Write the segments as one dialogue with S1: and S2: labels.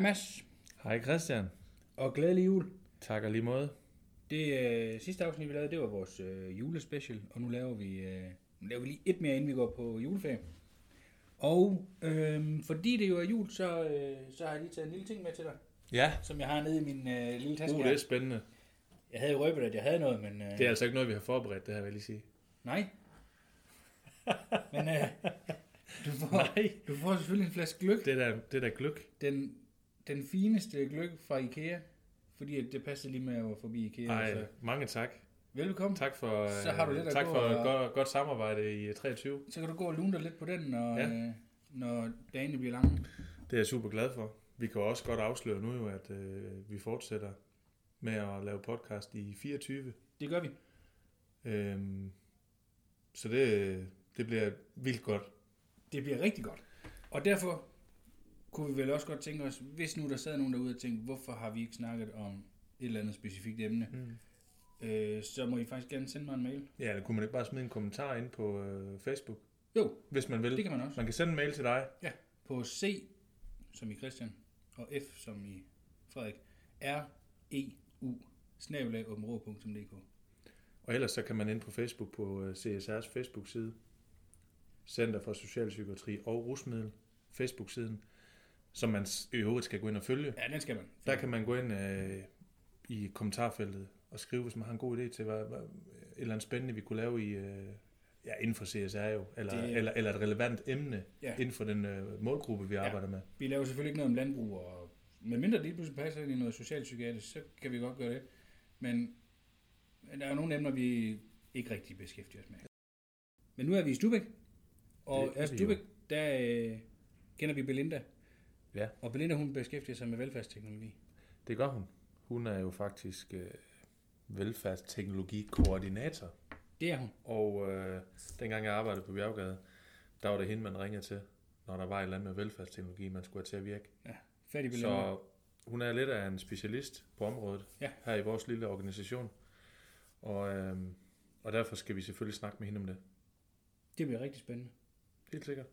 S1: Hej Mads,
S2: Hej Christian.
S1: og glædelig jul.
S2: Tak og lige måde.
S1: Det øh, sidste afsnit, vi lavede, det var vores øh, julespecial, og nu laver vi, øh, nu laver vi lige et mere, inden vi går på juleferie. Og øh, fordi det jo er jul, så, øh, så har jeg lige taget en lille ting med til dig,
S2: Ja,
S1: som jeg har nede i min øh, lille taske
S2: uh, det er spændende.
S1: Jeg havde jo røbet, at jeg havde noget, men øh,
S2: Det er altså ikke noget, vi har forberedt, det her vil jeg lige sige.
S1: nej. men øh, du, får,
S2: Nej.
S1: du får selvfølgelig en flaske gløk.
S2: Det er da, det er da gløk.
S1: Den, den fineste gløk fra Ikea, fordi at det passede lige med at være forbi Ikea.
S2: Ej,
S1: Så
S2: mange tak.
S1: velkommen.
S2: Tak for,
S1: Så har du lidt at
S2: tak
S1: gå
S2: for
S1: og-
S2: godt, godt samarbejde i 23.
S1: Så kan du gå og lune dig lidt på den, når,
S2: ja.
S1: øh, når dagene bliver lange.
S2: Det er jeg super glad for. Vi kan også godt afsløre nu jo, at øh, vi fortsætter med at lave podcast i 24.
S1: Det gør vi.
S2: Øhm, så det, det bliver vildt godt.
S1: Det bliver rigtig godt. Og derfor kunne vi vel også godt tænke os, hvis nu der sad nogen derude og tænkte, hvorfor har vi ikke snakket om et eller andet specifikt emne,
S2: Mm.
S1: øh, så må I faktisk gerne sende mig en mail.
S2: Ja, eller kunne man ikke bare smide en kommentar ind på øh, Facebook,
S1: Jo,
S2: hvis man vil?
S1: det kan man også.
S2: Man kan sende en mail til dig.
S1: På C, som i Christian, og F, som i Frederik, R, E, U.
S2: Og ellers så kan man ind på Facebook på øh, CSR's Facebook-side, Center for Socialpsykiatri og Rusmiddel, Facebook-siden, som man i øvrigt skal gå ind og følge.
S1: Ja, den skal man.
S2: Der kan man gå ind øh, i kommentarfeltet og skrive, hvis man har en god idé til, hvad, hvad, et eller andet spændende, vi kunne lave i, øh, ja, inden for CSR jo, eller,
S1: Det-
S2: eller, eller et relevant emne
S1: Ja.
S2: inden for den øh, målgruppe, vi
S1: Ja.
S2: arbejder med.
S1: Vi laver selvfølgelig ikke noget om landbrug, og medmindre det lige pludselig passer ind i noget socialpsykiatrisk, så kan vi godt gøre det. Men der er jo nogle emner, vi ikke rigtig beskæftiger os med. Men nu er vi i Stubæk, og
S2: Det er
S1: i
S2: vi
S1: Stubæk, der øh, kender vi Belinda.
S2: Ja.
S1: Og Belinda, hun beskæftiger sig med velfærdsteknologi.
S2: Det gør hun. Hun er jo faktisk øh, velfærdsteknologikoordinator.
S1: Det er hun.
S2: Og øh, dengang jeg arbejdede på Bjerggade, der var det hende, man ringede til, når der var et eller andet med velfærdsteknologi, man skulle have til at virke.
S1: Fat i Belinda.
S2: Så hun er lidt af en specialist på området
S1: Ja.
S2: her i vores lille organisation. Og, øh, og derfor skal vi selvfølgelig snakke med hende om det.
S1: Det bliver rigtig spændende.
S2: Helt sikkert.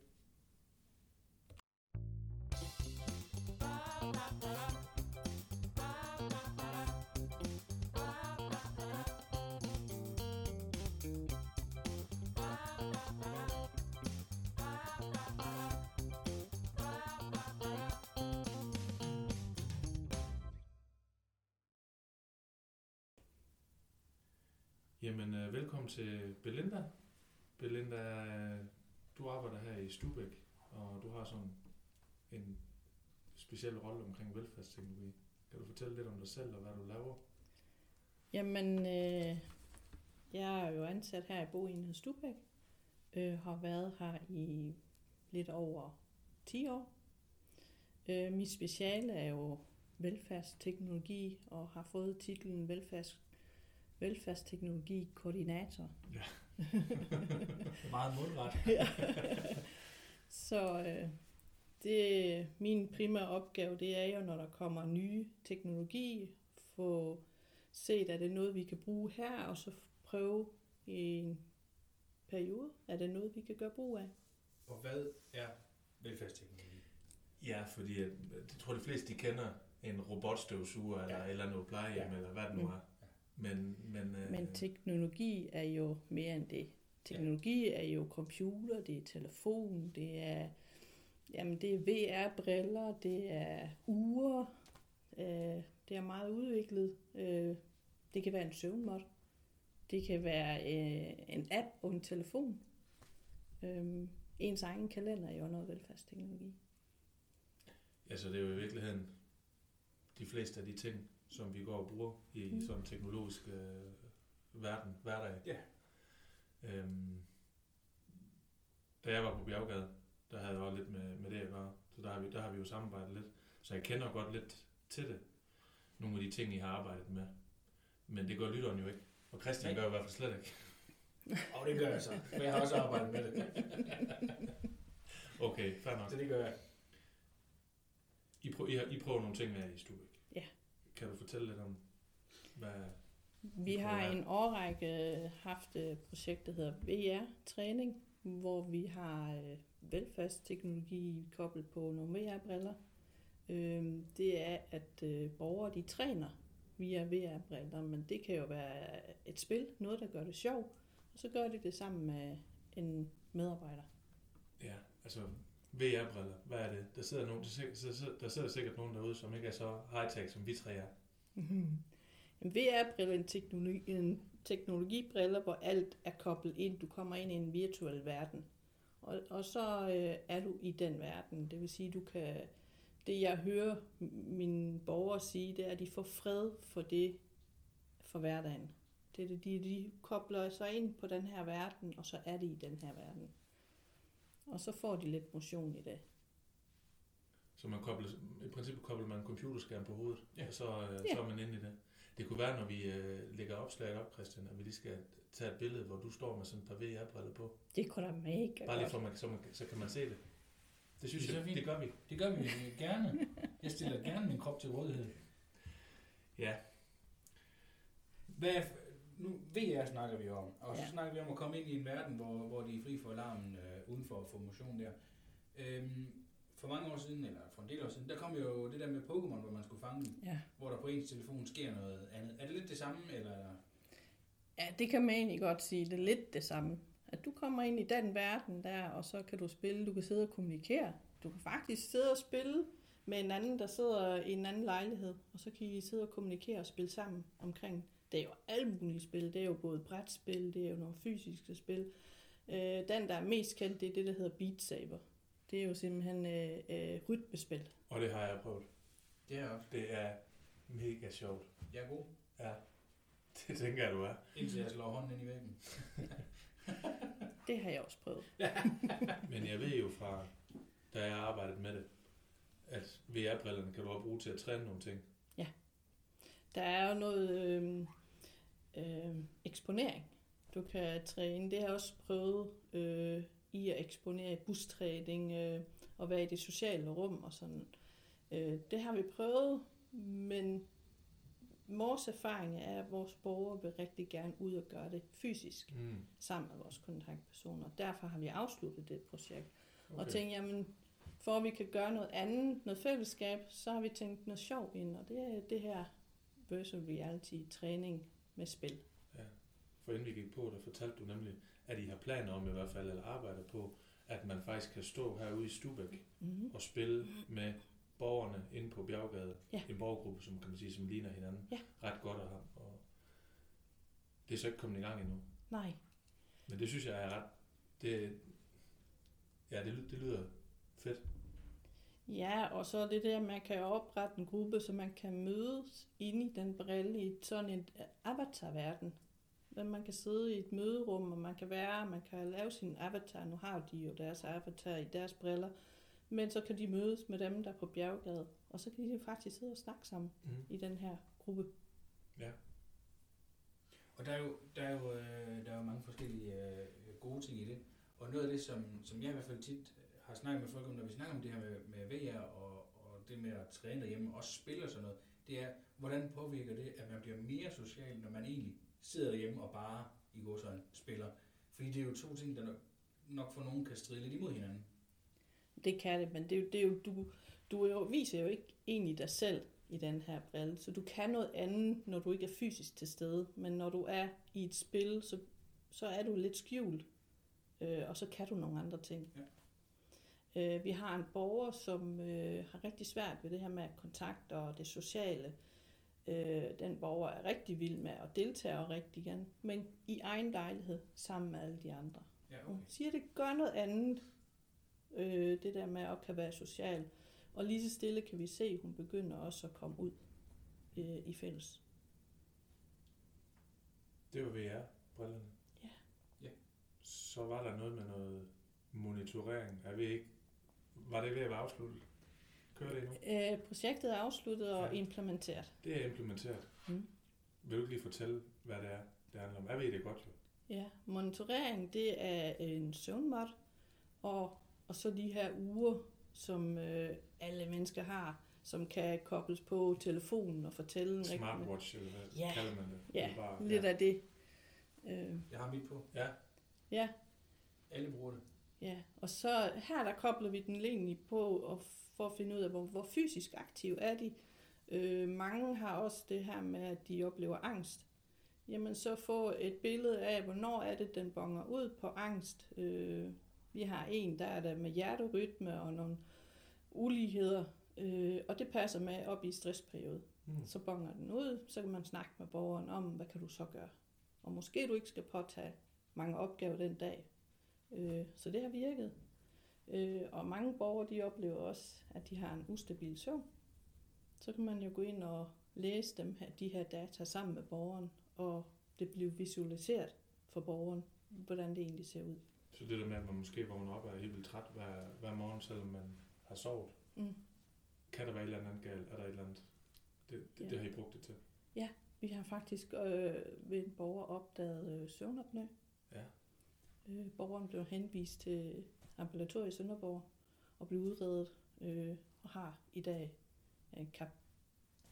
S2: Velkommen til Belinda. Belinda, du arbejder her i Stubæk, og du har sådan en speciel rolle omkring velfærdsteknologi. Kan du fortælle lidt om dig selv og hvad du laver?
S3: Jamen, øh, jeg er jo ansat her i Boenhed Stubæk. Øh, har været her i lidt over 10 år. Øh, mit speciale er jo velfærdsteknologi og har fået titlen velfærds, velfærdsteknologi-koordinator.
S1: Meget mundret.
S3: Så øh, det min primære opgave, det er jo, når der kommer nye teknologi, få set, er det noget, vi kan bruge her, og så prøve i en periode, er det noget, vi kan gøre brug af.
S1: Og hvad er velfærdsteknologi?
S2: Ja, fordi at, jeg tror, de fleste de kender en robotstøvsuger eller
S1: Ja.
S2: eller andet plejehjem,
S1: Ja.
S2: eller hvad det nu
S3: Mm.
S2: er. Men, men, øh,
S3: Men teknologi er jo mere end det. Teknologi er jo computer, det er telefon, det er, jamen det er VR-briller, det er ure, øh, det er meget udviklet. Øh, det kan være en søvnmåt, det kan være øh, en app på en telefon. Øh, ens egen kalender er jo noget velfærdsteknologi.
S2: altså, det er jo i virkeligheden de fleste af de ting, som vi går og bruger i mm. Sådan en teknologisk øh, verden, hverdag.
S1: Ja.
S2: Øhm, da jeg var på Bjerggade, der havde jeg også lidt med, med det at gøre. Så der har, vi, der har vi jo samarbejdet lidt. Så jeg kender godt lidt til det. Nogle af de ting, I har arbejdet med. Men det gør lytteren jo ikke. Og Christian
S1: Nej.
S2: gør i hvert fald slet ikke.
S1: Og det gør jeg så, for jeg har også arbejdet med det.
S2: Okay, fair nok.
S1: Så det gør jeg.
S2: I, prøv, I, I prøver nogle ting med i Stubæk. Kan du fortælle lidt om, hvad...
S3: Vi har i en årrække haft et projekt, der hedder VR-træning, hvor vi har øh, velfærdsteknologi koblet på nogle VR-briller. øh, det er, at øh, borgere de træner via VR-briller, men det kan jo være et spil, noget der gør det sjovt, og så gør de det sammen med en medarbejder.
S2: Ja, altså VR-briller, hvad er det? Der sidder, nogen, der, sidder, der sidder sikkert nogen derude, som ikke er så high-tech, som vi tre er. Mhm.
S3: En VR-brille er en, teknologi, en teknologibriller, hvor alt er koblet ind. Du kommer ind i en virtuel verden. Og, og så øh, er du i den verden. Det vil sige, du kan... Det jeg hører mine borgere sige, det er, at de får fred for det for hverdagen. Det er det, de, de kobler sig ind på den her verden, og så er de i den her verden. Og så får de lidt motion i det.
S2: Så man kobler, i princippet kobler man en computerskærm på hovedet,
S1: Ja.
S2: og så, øh,
S3: Ja.
S2: så er man inde i det. Det kunne være, når vi øh, lægger opslaget op, Christian, at vi lige skal tage et billede, hvor du står med sådan et par VR-briller på.
S3: Det kunne da mega
S2: Bare lige for, man, så, man, så kan man se det. Det synes
S1: Det er så
S2: jeg,
S1: fint.
S2: det gør vi.
S1: Det gør vi gerne. Jeg stiller gerne min krop til rådighed.
S2: Ja,
S1: Hvad er, nu VR snakker vi om, og så
S3: Ja.
S1: snakker vi om at komme ind i en verden, hvor, hvor de er fri for alarmen øh, uden for motion der. Øhm, for mange år siden, eller for en del år siden, der kom jo det der med Pokémon, hvor man skulle fange dem,
S3: Ja.
S1: hvor der på ens telefon sker noget andet. Er det lidt det samme, eller?
S3: Ja, det kan man egentlig godt sige. Det er lidt det samme. At du kommer ind i den verden der, og så kan du spille, du kan sidde og kommunikere. Du kan faktisk sidde og spille med en anden, der sidder i en anden lejlighed, og så kan I sidde og kommunikere og spille sammen omkring. Det er jo alle mulige spil. Det er jo både brætspil, det er jo nogle fysiske spil. Øh, den, der er mest kendt, det er det, der hedder Beat Saber. Det er jo simpelthen øh, øh, rytmespil.
S2: og det har jeg prøvet.
S1: Det er også.
S2: Det er mega sjovt.
S1: Jeg er god,
S2: Ja, det tænker jeg, du er.
S1: indtil jeg slår hånden ind i væggen.
S3: Det har jeg også prøvet.
S2: Men jeg ved jo fra, da jeg har arbejdet med det, at VR-brillerne kan du også bruge til at træne nogle ting.
S3: Der er jo noget øh, øh, eksponering, du kan træne. Det har jeg også prøvet øh, i at eksponere i bustræning øh, og være i det sociale rum og sådan. Øh, det har vi prøvet, men vores erfaring er, at vores borgere vil rigtig gerne ud og gøre det fysisk
S2: Mm.
S3: sammen med vores kontaktpersoner. Derfor har vi afsluttet det projekt. Okay. Og tænkt, jamen, for at vi kan gøre noget andet, noget fællesskab, så har vi tænkt noget sjov ind, og det er det her virtual reality træning med spil.
S2: For inden vi gik på, der fortalte du nemlig, at I har planer om i hvert fald, eller arbejder på, at man faktisk kan stå herude i Stubæk
S3: Mm-hmm.
S2: og spille med borgerne inde på Bjerggade.
S3: Ja.
S2: En borgergruppe, som kan man sige, som ligner hinanden
S3: Ja.
S2: ret godt have. Og det er så ikke kommet i gang endnu.
S3: Nej,
S2: Men det synes jeg er ret... Det, ja, det, det lyder fedt.
S3: Ja, og så er det der, man kan oprette en gruppe, så man kan mødes inde i den brille i sådan en avatarverden. Men man kan sidde i et møderum, og man kan være, man kan lave sin avatar. Nu har de jo deres avatar i deres briller. Men så kan de mødes med dem, der er på bjerggade. Og så kan de faktisk sidde og snakke sammen
S2: Mm.
S3: i den her gruppe.
S2: Ja.
S1: Og der er jo, der er jo, øh, der er jo mange forskellige øh, gode ting i det. Og noget af det, som, som jeg i hvert fald tit har snakket med folk om, når vi snakker om det her med, med VR og, og det med at træne derhjemme, og også spille og sådan noget, det er, hvordan påvirker det, at man bliver mere social, når man egentlig sidder derhjemme og bare i sådan spiller. Fordi det er jo to ting, der nok, for nogen kan stride lidt imod hinanden.
S3: Det kan det, men det er jo, det er jo, du, du er jo, viser jo ikke egentlig dig selv i den her brille. Så du kan noget andet, når du ikke er fysisk til stede. Men når du er i et spil, så, så er du lidt skjult. Øh, og så kan du nogle andre ting. Ja. Øh, vi har en borger, som øh, har rigtig svært ved det her med kontakt og det sociale. Øh, den borger er rigtig vild med at deltage og rigtig gerne, men i egen lejlighed sammen med alle de andre.
S1: Ja,
S3: Hun siger, det gør noget andet, øh, det der med at kan være social. Og lige så stille kan vi se, at hun begynder også at komme ud øh, i fælles.
S2: Det var VR-brillerne.
S3: Ja.
S1: Ja.
S2: Så var der noget med noget monitorering. Jeg ved ikke, var det ved at være afsluttet? Kører det endnu?
S3: Øh, projektet er afsluttet og
S2: Ja.
S3: implementeret.
S2: Det er implementeret.
S3: Mm.
S2: Vil du ikke lige fortælle, hvad det er, det handler om? Jeg ved det godt jo.
S3: Ja, monitorering, det er en søvnmåt, og, og så de her uger, som øh, alle mennesker har, som kan kobles på telefonen og fortælle en rigtig-
S2: Smartwatch, eller hvad
S3: Ja.
S2: kalder man det?
S3: Ja,
S2: Eller bare,
S3: lidt
S2: ja.
S3: af det. Øh,
S1: Jeg har mit på.
S2: Ja,
S3: ja,
S1: Alle bruger det.
S3: Ja, og så her der kobler vi den egentlig på og for at finde ud af, hvor, hvor fysisk aktiv er de. Øh, mange har også det her med, at de oplever angst. Jamen så få et billede af, hvornår er det, den bonger ud på angst. Øh, vi har en, der er der med hjerterytme og nogle uligheder, øh, og det passer med op i stressperiode.
S2: Mm.
S3: Så bonger den ud, så kan man snakke med borgeren om, hvad kan du så gøre. Og måske du ikke skal påtage mange opgaver den dag. Øh, så det har virket. Øh, og mange borgere, de oplever også, at de har en ustabil søvn. Så kan man jo gå ind og læse dem her, de her data sammen med borgeren, og det bliver visualiseret for borgeren, hvordan det egentlig ser ud.
S2: Så det der med, at man måske vågner op og er helt vildt træt hver, hver morgen, selvom man har sovet.
S3: Mm.
S2: Kan der være et eller andet galt? Er der et eller andet? Det, det,
S3: Ja.
S2: det har I brugt det til.
S3: Vi har faktisk øh, ved en borger opdaget øh, søvnopnø.
S2: Ja.
S3: Øh, borgeren blev henvist til ambulatoriet i Sønderborg og blev udredet øh, og har i dag en kap,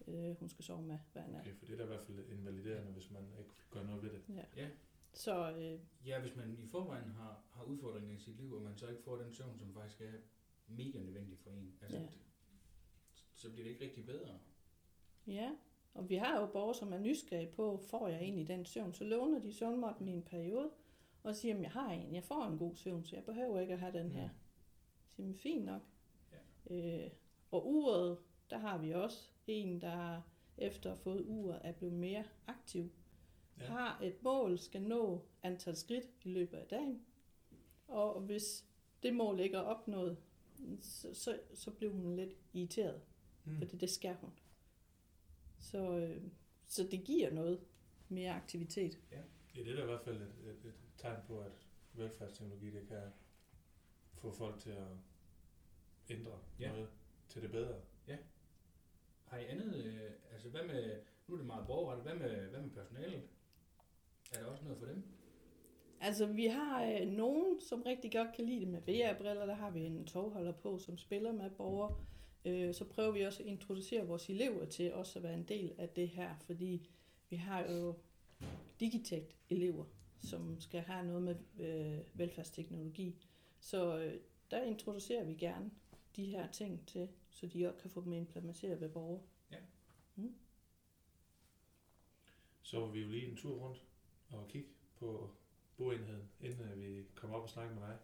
S3: øh, hun skal sove med hver nat.
S2: Okay, for det er da i hvert fald invaliderende, hvis man ikke gør noget ved det.
S3: Ja.
S1: Ja.
S3: Så øh,
S1: ja, hvis man i forvejen har, har udfordringer i sit liv, og man så ikke får den søvn, som faktisk er mega nødvendig for en, altså,
S3: Ja.
S1: ja. så bliver det ikke rigtig bedre.
S3: ja, og vi har jo borgere, som er nysgerrige på, får jeg egentlig den søvn? Så låner de søvnmåtten i en periode, og siger, at jeg har en, jeg får en god søvn, så jeg behøver ikke at have den her. Så siger, "Men fint nok. Ja. Øh, og uret, der har vi også en, der efter at have fået uret, er blevet mere aktiv.
S2: Ja.
S3: Har et mål, skal nå antal skridt i løbet af dagen. Og hvis det mål ikke er opnået, så, så, så bliver hun lidt irriteret,
S2: Mm.
S3: fordi det skal hun. Så, øh, så det giver noget mere aktivitet.
S2: Ja, det er da i hvert fald et, et, et tegn på, at velfærdsteknologi det kan få folk til at ændre
S1: Ja.
S2: noget til det bedre.
S1: Har I andet, øh, altså hvad med, nu er det meget borgerrettet, hvad med, hvad med personalet? Er der også noget for dem?
S3: Altså, vi har øh, nogen, som rigtig godt kan lide det med VR-briller. Der har vi en togholder på, som spiller med borgere. Øh, så prøver vi også at introducere vores elever til også at være en del af det her, fordi vi har jo Digitect-elever, som skal have noget med øh, velfærdsteknologi. Så øh, der introducerer vi gerne de her ting til, så de også kan få dem implementeret ved borgere.
S2: Så var vi jo lige en tur rundt og kigge på boenheden, inden øh, vi kom op og snakke med dig.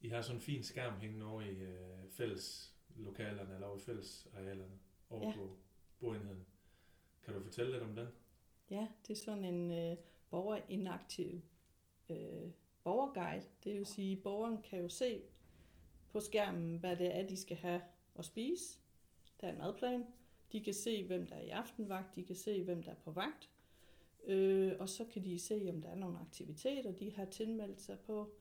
S2: I har sådan en fin skærm hængende over i øh, fælles lokalerne, eller over i fælles arealerne, over
S3: Ja.
S2: på boenheden. Kan du fortælle lidt om den?
S3: Ja, det er sådan en øh, inaktiv øh, borgerguide. Det vil sige, at borgeren kan jo se på skærmen, hvad det er, de skal have at spise. Der er en madplan. De kan se, hvem der er i aftenvagt. De kan se, hvem der er på vagt. Øh, og så kan de se, om der er nogle aktiviteter, de har tilmeldt sig på.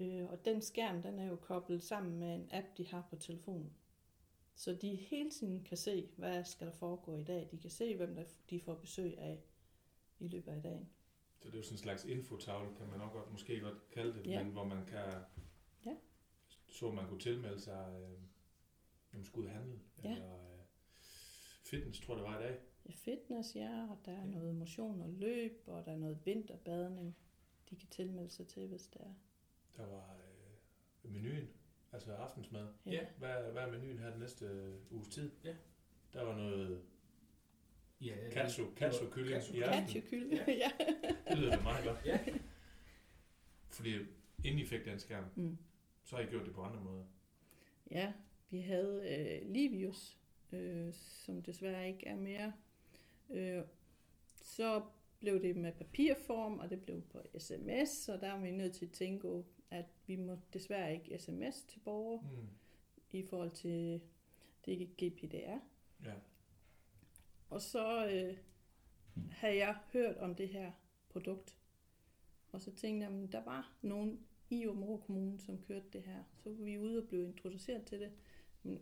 S3: Øh, og den skærm, den er jo koblet sammen med en app, de har på telefonen. Så de hele tiden kan se, hvad skal der foregå i dag. De kan se, hvem der de får besøg af i løbet af dagen.
S2: Så det er jo sådan en slags infotavle, kan man nok godt, måske godt kalde det,
S3: Ja.
S2: men hvor man kan,
S3: Ja.
S2: så man kunne tilmelde sig, øh, når man skulle handle,
S3: Ja.
S2: eller øh, fitness, tror jeg, det var i dag.
S3: Ja, fitness, ja, og der er
S2: Ja.
S3: noget motion og løb, og der er noget vinterbadning, de kan tilmelde sig til, hvis der er.
S2: Der var øh, menuen, altså aftensmad.
S1: Ja.
S2: Hvad, er- hvad er menuen her den næste øh, uges tid?
S1: Ja.
S2: Der var noget
S1: Ja, det-
S2: katsu,
S1: var-
S2: katsu kylling
S1: katsu-
S2: i aften.
S3: Katjekyld,
S1: Ja.
S3: ja.
S2: Det lyder da meget godt.
S1: Ja.
S2: Fordi inden I fik den skærm,
S3: Mm.
S2: så har I gjort det på andre måder.
S3: Ja, vi havde øh, Livius, øh, som desværre ikke er mere. Øh, så blev det med papirform, og det blev på sms, og der er vi nødt til at tænke, at vi må desværre ikke sms til borgere
S2: Mm.
S3: i forhold til det ikke GPDR.
S2: Ja.
S3: Og så øh, havde jeg hørt om det her produkt. Og så tænkte jeg, at der var nogen i Åbenrå Kommune, som kørte det her. Så var vi ude og blev introduceret til det.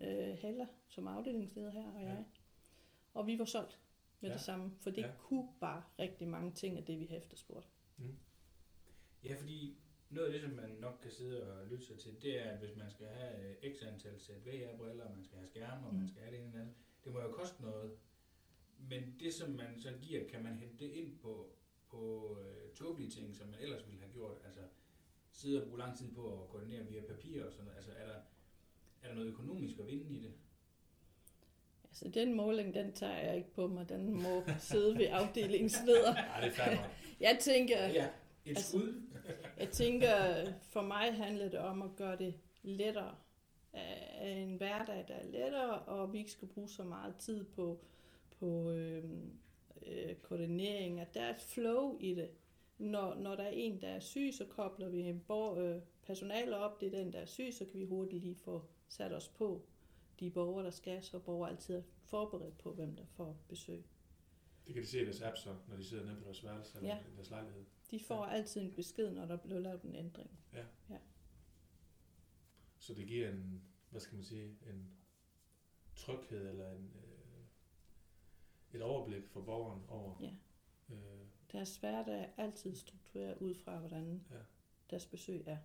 S3: Øh, Heller som afdelingsleder her og jeg. Og vi var solgt med
S2: Ja.
S3: det samme, for det
S2: Ja.
S3: kunne bare rigtig mange ting af det, vi havde efterspurgt.
S2: Mm.
S1: Ja, fordi noget af det, som man nok kan sidde og lytte sig til, det er, at hvis man skal have øh, x antal sæt VR-briller, man skal have skærme, og
S3: Mm.
S1: man skal have det ene eller andet, det må jo koste noget. Men det, som man så giver, kan man hente det ind på, på øh, tåbelige ting, som man ellers ville have gjort. Altså sidde og bruge lang tid på at koordinere via papir og sådan noget. Altså er der, er der noget økonomisk at vinde i det?
S3: Altså, den måling, den tager jeg ikke på mig. Den må sidde ved afdelingsleder.
S2: Ja, det er.
S3: Jeg tænker,
S1: Ja, et
S3: Altså-
S1: skud.
S3: jeg tænker, for mig handler det om at gøre det lettere. En hverdag, der er lettere, og vi ikke skal bruge så meget tid på, på øh, øh, koordinering. At der er et flow i det. Når, når der er en, der er syg, så kobler vi en bor, øh, personale op. Det er den, der er syg, så kan vi hurtigt lige få sat os på de borgere, der skal, så borgere altid er forberedt på, hvem der får besøg.
S2: Det kan de se i deres app så, når de sidder nede på deres værelse eller
S3: Ja.
S2: deres lejlighed.
S3: De får altid en besked, når der bliver lavet en ændring.
S2: Så det giver en, hvad skal man sige, en tryghed eller en, øh, et overblik for borgeren over,
S3: Ja.
S2: øh,
S3: Deres hverdag er altid struktureret ud fra, hvordan
S2: Ja.
S3: deres besøg er.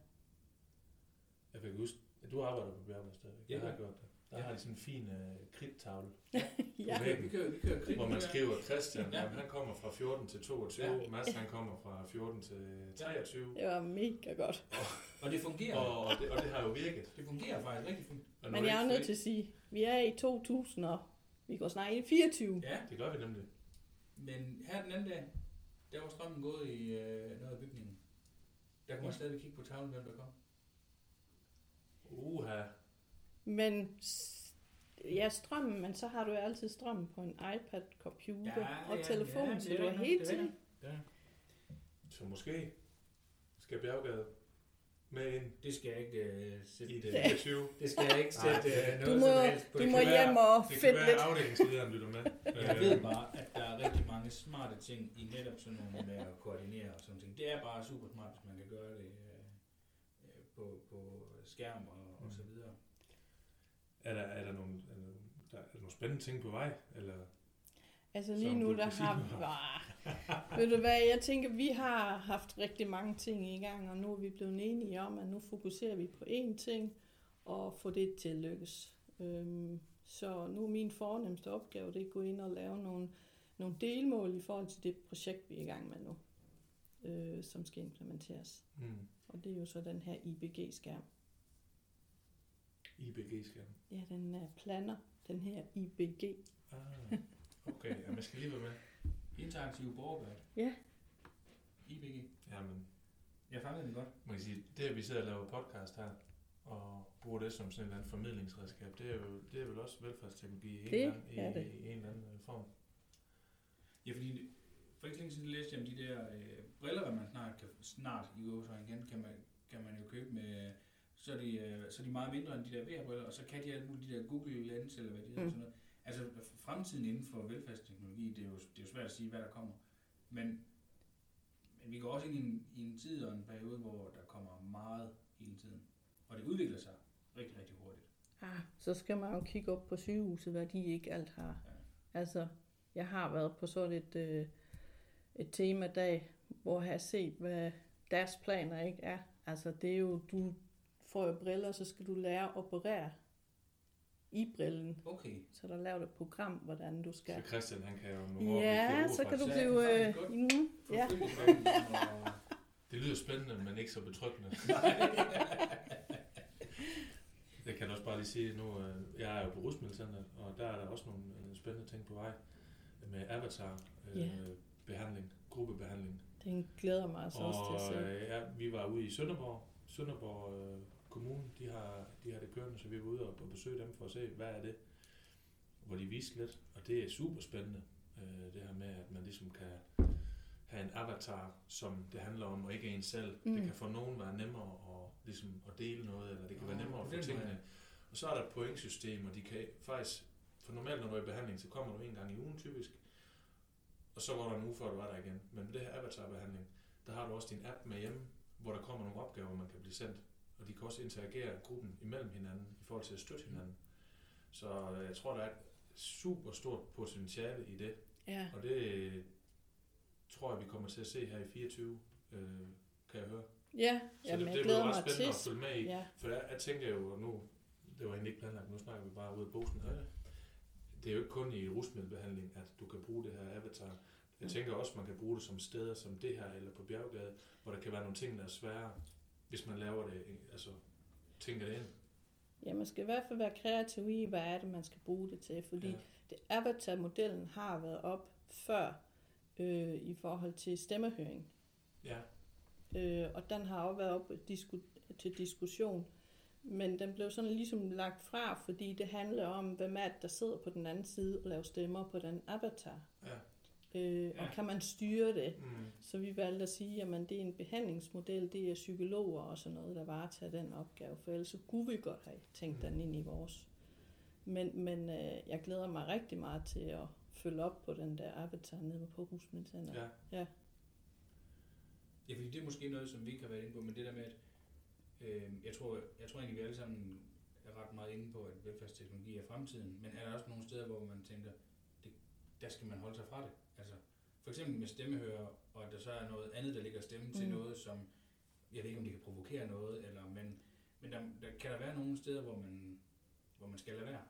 S2: jeg kan huske, at du arbejder på Bjergved stadigvæk.
S1: Ja.
S2: Jeg har gjort det. Der
S1: Ja.
S2: har de sådan en fin øh, kridttavle,
S3: ja.
S2: Okay.
S1: Vi kører, vi kører krig.
S2: hvor man skriver Christian,
S1: Ja.
S2: han kommer fra 14 til 22,
S1: Ja.
S2: Mads han kommer fra 14 til 23,
S3: Det var mega godt.
S1: Og det fungerer.
S2: og, og, det, og det har jo virket.
S1: Det fungerer faktisk rigtig fint.
S2: Og
S3: Men
S2: er
S3: jeg er nødt til at sige, vi er i 2000, og vi går snart ind i 24.
S1: Ja,
S2: Det gør vi nemlig.
S1: men her den anden dag, der var strømmen gået i øh, noget af bygningen. Der kunne man stadig kigge på tavlen, hvem der kom.
S2: Uha.
S3: Men ja, strømmen, men så har du jo altid strømmen på en iPad, computer
S1: Ja,
S3: og
S1: ja,
S3: telefon,
S1: ja,
S3: så du er
S1: er
S3: tiden.
S1: Ja.
S2: Så måske skal Bjerggade med ind
S1: Det skal jeg ikke øh, sætte.
S2: i det
S3: Ja.
S2: 24.
S1: Det skal jeg ikke sætte
S3: Du
S1: noget
S3: må,
S1: som helst på.
S3: du
S2: Det
S3: må
S2: være-
S3: hjem og
S2: Det kan være,
S3: lidt.
S2: at afdelingslederen lytter med.
S1: Jeg
S2: Øh,
S1: ved bare, at der er rigtig mange smarte ting i netop sådan nogle med at koordinere og sådan ting. Det er bare super smart, hvis man kan gøre det øh, på, på skærm og, og så videre.
S2: Er der, er der, nogle, er der, er der nogle spændende ting på vej? Eller?
S3: Altså lige nu,
S2: du
S3: der har Ved du hvad, jeg tænker, vi har haft rigtig mange ting i gang, og nu er vi blevet enige om, at nu fokuserer vi på én ting, og få det til at lykkes. Øhm, så nu er min fornemmeste opgave, det er at gå ind og lave nogle, nogle delmål i forhold til det projekt, vi er i gang med nu, øh, som skal implementeres.
S2: Mm.
S3: Og det er jo så den her IBG-skærm.
S2: IBG-skærm.
S3: Ja, den er planer, den her IBG.
S2: Ah, okay, Jamen, jeg skal lige være med.
S1: Interaktive borgerguide.
S3: Ja.
S1: IBG.
S2: Jamen,
S1: Jeg fangede den godt.
S2: man kan sige, det at vi sidder og laver podcast her, og bruger det som sådan et eller andet formidlingsredskab, det er jo det er vel også velfærdsteknologi i, en,
S3: Det
S2: eller anden,
S3: er
S2: i,
S3: det.
S2: i en eller anden øh, form.
S1: Ja, fordi for ikke længe siden læste jeg om de der øh, briller, hvad man snart, kan, snart i gåsøjne igen, kan man, kan man jo købe med, så er, de, øh, så er de meget mindre end de der VR-briller, og så kan de alt muligt de der Google Lens, eller hvad de hedder,
S3: Mm.
S1: sådan noget. Altså fremtiden inden for velfærdsteknologi, det er, jo, det er jo svært at sige, hvad der kommer. Men, men vi går også ind i en, i en tid og en periode, hvor der kommer meget hele tiden. Og det udvikler sig rigtig, rigtig hurtigt.
S3: Ah, så skal man jo kigge op på sygehuset, hvad de ikke alt har.
S1: Ja.
S3: Altså, jeg har været på sådan et, øh, et temadag, hvor jeg har set, hvad deres planer ikke er. Altså, det er jo, du får jo briller, så skal du lære at operere i brillen.
S1: Okay.
S3: Så der er lavet et program, hvordan du
S2: Så
S3: skal...
S2: Christian, han kan jo år
S3: Ja, så kan du blive...
S1: Ja,
S3: Øh, mm, ja.
S1: Og-
S2: Det lyder spændende, men ikke så betryggende. Jeg kan også bare lige sige, nu øh, jeg er jo på Rusmiddelcenteret, og der er der også nogle øh, spændende ting på vej med avatar, øh,
S3: Ja.
S2: gruppebehandling.
S3: Den glæder mig altså også til at
S2: Og
S3: se.
S2: ja, vi var ude i Sønderborg, Sønderborg øh, Kommune, de har, de har det kørende, så vi var ude og, og besøge dem for at se, hvad er det, hvor de viste lidt, og det er super spændende, øh, det her med, at man ligesom kan have en avatar, som det handler om, og ikke en selv. Mm. Det kan for nogen være nemmere at, ligesom, at dele noget, eller det kan være
S1: Nå,
S2: nemmere at få tingene. Og så er der et pointsystem, og de kan faktisk, for normalt når du er i behandling, så kommer du en gang i ugen typisk, og så går der en uge før du er der igen. Men med det her avatarbehandling, der har du også din app med hjemme, hvor der kommer nogle opgaver, man kan blive sendt. Og de kan også interagere gruppen imellem hinanden, i forhold til at støtte hinanden. Så øh, jeg tror, der er et super stort potentiale i det.
S3: Ja,
S2: Og det øh, tror jeg, vi kommer til at se her i 24, øh, kan jeg høre.
S3: ja.
S2: Så
S3: Jamen,
S2: det,
S3: jeg
S2: det bliver ret spændende
S3: til.
S2: at følge med i.
S3: Ja,
S2: For jeg, jeg tænker jo, nu, det var egentlig ikke planlagt, nu snakker vi bare ud af posen her. Det er jo ikke kun i rusmiddelbehandling, at du kan bruge det her avatar. Jeg
S3: Mm.
S2: tænker også, man kan bruge det som steder som det her, eller på Bjerggade, hvor der kan være nogle ting, der er svære, hvis man laver det, altså tænker det ind.
S3: Ja, man skal i hvert fald være kreativ i, hvad er det, man skal bruge det til, fordi
S2: Ja.
S3: det Avatar-modellen har været op før øh, i forhold til stemmehøring.
S2: Ja.
S3: Øh, og den har også været op disku- til diskussion. Men den blev sådan ligesom lagt fra, fordi det handler om, hvem er det, der sidder på den anden side og laver stemmer på den avatar.
S2: Ja.
S3: Øh, og
S1: Ja.
S3: kan man styre det?
S2: Mm.
S3: Så vi valgte at sige, at det er en behandlingsmodel, det er psykologer og sådan noget, der varetager den opgave, for ellers kunne vi godt have tænkt den ind i vores. Men, men øh, jeg glæder mig rigtig meget til at følge op på den der avatar nede på Husmiddelcenter.
S2: Ja.
S1: Ja, fordi det er måske noget, som vi ikke har været inde på, men det der med, at øh, jeg, tror, jeg tror egentlig, vi alle sammen er ret meget inde på, at velfærdsteknologi er fremtiden, men er der også nogle steder, hvor man tænker, det, der skal man holde sig fra det? Altså, for eksempel med stemmehører, og at der så er noget andet, der ligger stemme mm. til
S3: Mm.
S1: noget, som, jeg ved ikke, om det kan provokere noget, eller, men, men der, der, kan der være nogle steder, hvor man, hvor man skal lade være?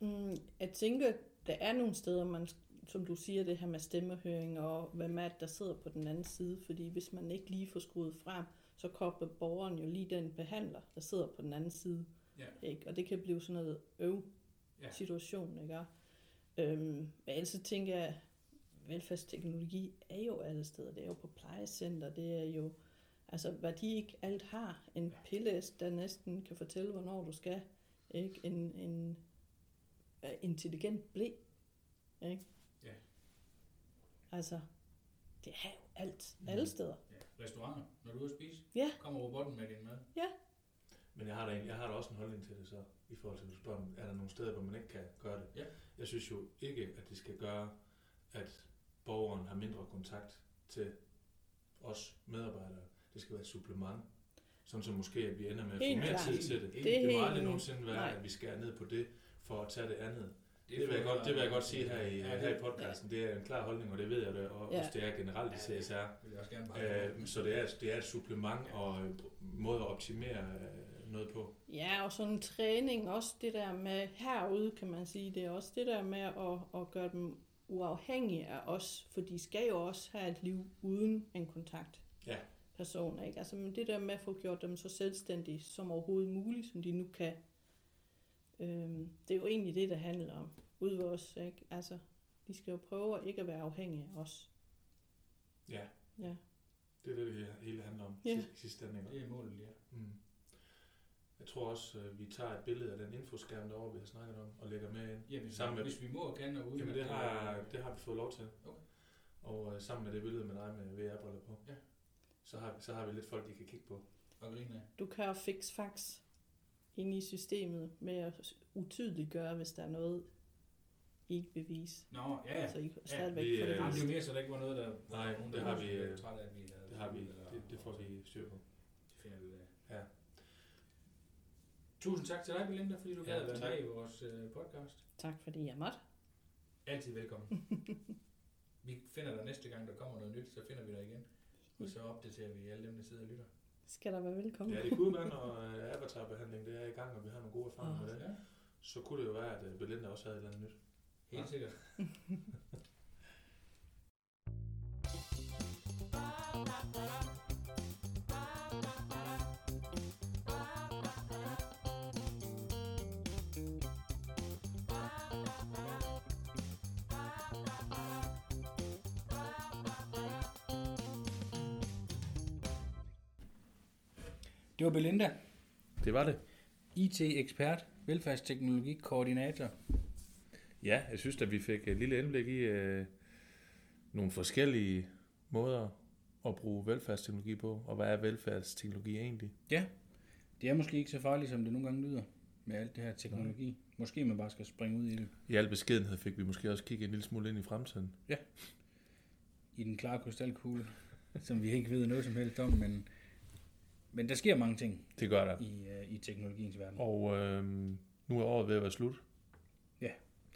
S3: Mm, jeg tænker, der er nogle steder, man, som du siger, det her med stemmehøring, og hvem er det, der sidder på den anden side, fordi hvis man ikke lige får skruet frem, så kobler borgeren jo lige den behandler, der sidder på den anden side.
S1: Ja.
S3: Ikke? Og det kan blive sådan noget øv situation, ikke? Øhm, men ellers så tænker jeg, velfærdsteknologi er jo alle steder. Det er jo på plejecenter, det er jo, altså hvad de ikke alt har. En pillæs, der næsten kan fortælle, hvornår du skal. Ikke? En, en øh, intelligent blæ. Ikke?
S1: Ja.
S3: Altså, det er jo alt,
S2: Mhm.
S3: alle steder.
S1: Ja. Restauranter, når du er ude at spise,
S3: Ja.
S1: kommer robotten med din mad.
S2: Men jeg har, da, egentlig- jeg har da også en holdning til det så, i forhold til, at du spørger, er der nogle steder, hvor man ikke kan gøre det?
S1: Ja.
S2: Jeg synes jo ikke, at det skal gøre, at borgeren har mindre kontakt til os medarbejdere. Det skal være et supplement. Sådan så måske, at vi ender med at få mere tid til det.
S1: Det er
S2: Det, det må aldrig nogensinde være,
S3: Nej.
S2: at vi skærer ned på det, for at tage det andet. Det, vil,
S1: føler
S2: jeg godt, det vil jeg godt sige her i,
S1: Ja,
S2: her i podcasten. Det er en klar holdning, og det ved jeg, det, og
S3: Ja.
S2: også det er generelt i
S1: Ja,
S2: CSR.
S1: vil jeg også gerne bare
S2: Øh, så det er, det er et supplement og en måde at optimere øh, noget på.
S3: Ja, og sådan en træning, også det der med herude, kan man sige, det er også det der med at, at gøre dem uafhængige af os, for de skal jo også have et liv uden en kontakt.
S2: Ja.
S3: Person, ikke? Altså, men det der med at få gjort dem så selvstændige som overhovedet muligt, som de nu kan, øhm, det er jo egentlig det, det handler om. Ude ved os, ikke? Altså, de skal jo prøve at ikke at være afhængige af os.
S2: Ja,
S3: Ja.
S2: det er det, det hele handler om
S3: Ja.
S2: sidste ende.
S1: Det er målet, ja.
S2: Mm. Jeg tror også, øh, vi tager et billede af den infoskærm derovre, vi har snakket om, og lægger med ind.
S1: Ja, hvis,
S2: Sammen med-
S1: hvis vi må og kan og uden
S2: Jamen det har, det har vi fået lov til.
S1: Okay.
S2: Og øh, sammen med det billede med dig med VR-briller på,
S1: Ja.
S2: så, har, vi- så har vi lidt folk, de kan kigge på.
S1: og grine.
S3: Du kan jo fix fax ind i systemet med at utydeliggøre, hvis der er noget, I ikke vil vise.
S1: Nå, ja, ja.
S3: Så I kan
S1: Ja,
S3: stadigvæk
S2: vi,
S3: få det
S2: øh,
S1: Jamen, det er mere, så der ikke var noget, der...
S2: Nej,
S1: nogen,
S2: det har vi, øh,
S1: af, at vi havde
S2: Det har vi, det, det får vi styr på.
S1: Det finder vi ud af. Tusind tak til dig, Belinda, fordi du
S2: Ja,
S1: gad at være
S2: tak.
S1: med i vores øh, podcast.
S3: Tak fordi jeg måtte.
S1: Altid velkommen. vi finder dig næste gang, der kommer noget nyt, så finder vi dig igen. Og så opdaterer vi alle dem, der sidder og lytter.
S3: Skal der være velkommen?
S2: Ja, det kunne være, når øh, avatarbehandling det er i gang, og vi har nogle gode erfaringer med det.
S1: Ja,
S2: Så kunne det jo være, at øh, Belinda også havde et eller andet nyt.
S1: helt
S2: Ja.
S1: sikkert. Det var Belinda,
S2: Det var det.
S1: IT-ekspert, velfærdsteknologikoordinator.
S2: Ja, jeg synes at vi fik et lille indblik i øh, nogle forskellige måder at bruge velfærdsteknologi på, og hvad er velfærdsteknologi egentlig?
S1: Ja, det er måske ikke så farligt, som det nogle gange lyder med alt det her teknologi. Måske man bare skal springe ud i det.
S2: I al beskedenhed fik vi måske også kigge en lille smule ind i fremtiden.
S1: I den klare krystalkugle, som vi ikke ved noget som helst om, men, men der sker mange ting
S2: Det gør der.
S1: i, uh, i teknologiens verden.
S2: Og øh, nu er året ved at være slut.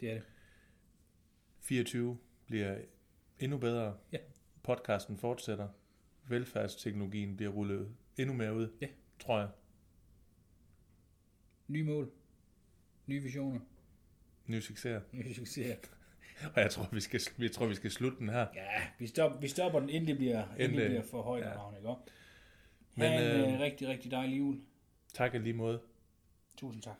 S1: Det er det.
S2: 24 bliver endnu bedre.
S1: Ja.
S2: Podcasten fortsætter. Velfærdsteknologien bliver rullet endnu mere ud.
S1: Ja.
S2: Tror jeg.
S1: Nye mål, nye visioner,
S2: Nye succeser.
S1: nye succeser.
S2: Og jeg tror, vi skal, jeg tror, vi skal slutte den her.
S1: Ja, vi stopper, vi stopper den, inden det bliver, inden det bliver for højt
S2: ja.
S1: ja. ikke? også? Men, ha' en
S2: øh,
S1: øh, rigtig, rigtig dejlig jul.
S2: Tak i lige måde.
S1: Tusind tak.